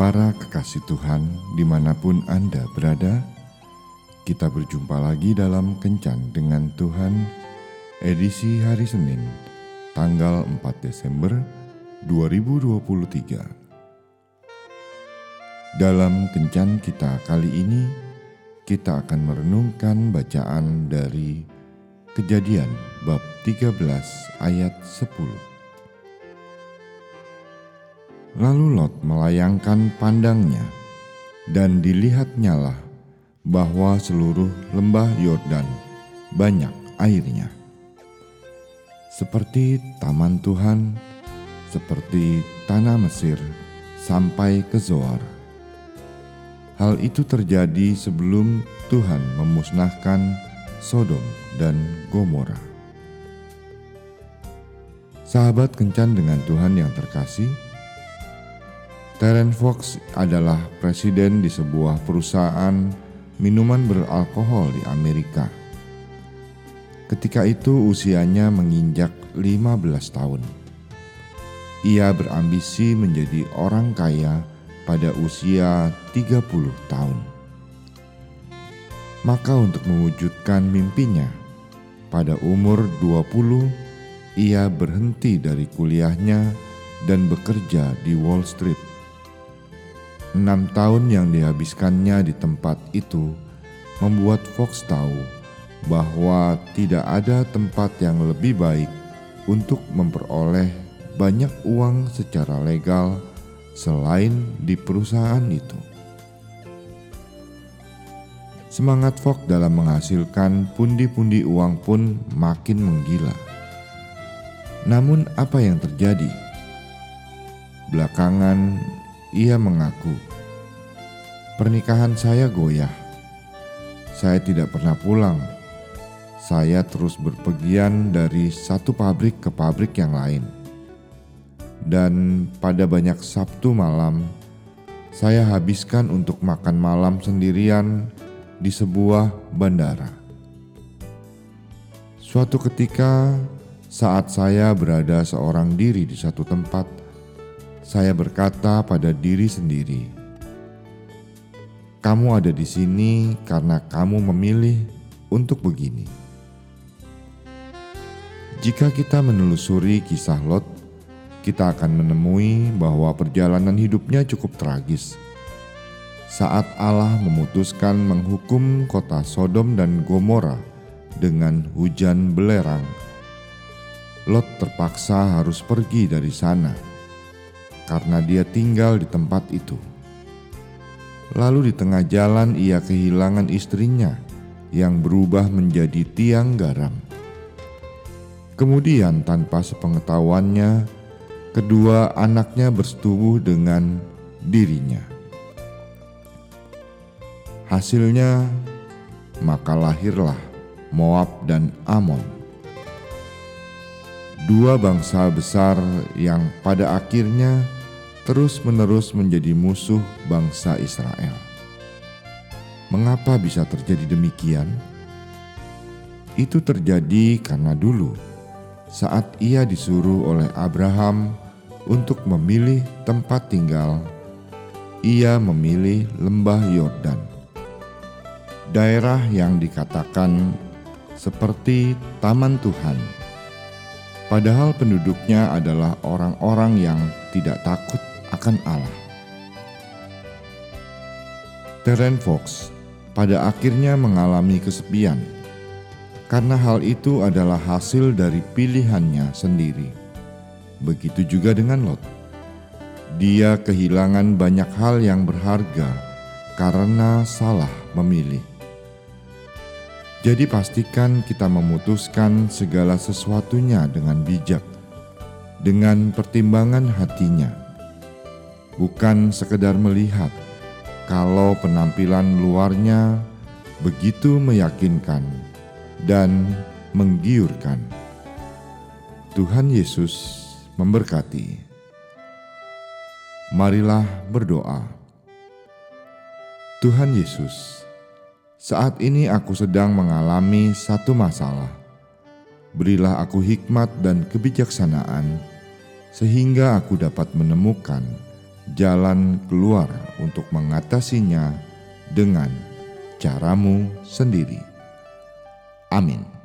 Para kekasih Tuhan, di mana pun Anda berada, kita berjumpa lagi dalam Kencan dengan Tuhan, edisi hari Senin, tanggal 4 Desember 2023. Dalam Kencan kita kali ini, kita akan merenungkan bacaan dari Kejadian bab 13 ayat 10. Lalu Lot melayangkan pandangnya, dan dilihatnyalah bahwa seluruh lembah Yordan banyak airnya. Seperti taman Tuhan, seperti tanah Mesir, sampai ke Zoar. Hal itu terjadi sebelum Tuhan memusnahkan Sodom dan Gomora. Sahabat kencan dengan Tuhan yang terkasih, Terence Fox adalah presiden di sebuah perusahaan minuman beralkohol di Amerika. Ketika itu usianya menginjak 15 tahun. Ia berambisi menjadi orang kaya pada usia 30 tahun. Maka untuk mewujudkan mimpinya, pada umur 20 ia berhenti dari kuliahnya dan bekerja di Wall Street Enam tahun yang dihabiskannya di tempat itu membuat Fox tahu bahwa tidak ada tempat yang lebih baik untuk memperoleh banyak uang secara legal selain di perusahaan itu. Semangat Fox dalam menghasilkan pundi-pundi uang pun makin menggila. Namun, apa yang terjadi? Belakangan, ia mengaku, "Pernikahan saya goyah. Saya tidak pernah pulang. Saya terus berpergian dari satu pabrik ke pabrik yang lain." Dan pada banyak Sabtu malam, saya habiskan untuk makan malam sendirian di sebuah bandara. Suatu ketika, saat saya berada seorang diri di satu tempat, saya berkata pada diri sendiri, "Kamu ada di sini karena kamu memilih untuk begini." Jika kita menelusuri kisah Lot, kita akan menemui bahwa perjalanan hidupnya cukup tragis. Saat Allah memutuskan menghukum kota Sodom dan Gomora dengan hujan belerang, Lot terpaksa harus pergi dari sana karena dia tinggal di tempat itu. Lalu di tengah jalan ia kehilangan istrinya yang berubah menjadi tiang garam. Kemudian tanpa sepengetahuannya, kedua anaknya bersetubuh dengan dirinya. Hasilnya, maka lahirlah Moab dan Amon. Dua bangsa besar yang pada akhirnya terus-menerus menjadi musuh bangsa Israel. Mengapa bisa terjadi demikian? Itu terjadi karena dulu, saat ia disuruh oleh Abraham untuk memilih tempat tinggal, ia memilih lembah Yordan, daerah yang dikatakan seperti Taman Tuhan. Padahal penduduknya adalah orang-orang yang tidak takut akan Allah. Terence Fox pada akhirnya mengalami kesepian karena hal itu adalah hasil dari pilihannya sendiri. Begitu juga dengan Lot. Dia kehilangan banyak hal yang berharga karena salah memilih. Jadi pastikan kita memutuskan segala sesuatunya dengan bijak, dengan pertimbangan hatinya bukan sekedar melihat kalau penampilan luarnya begitu meyakinkan dan menggiurkan. Tuhan Yesus memberkati. Marilah berdoa. Tuhan Yesus, saat ini aku sedang mengalami satu masalah. Berilah aku hikmat dan kebijaksanaan, sehingga aku dapat menemukan jalan keluar untuk mengatasinya dengan caramu sendiri. Amin.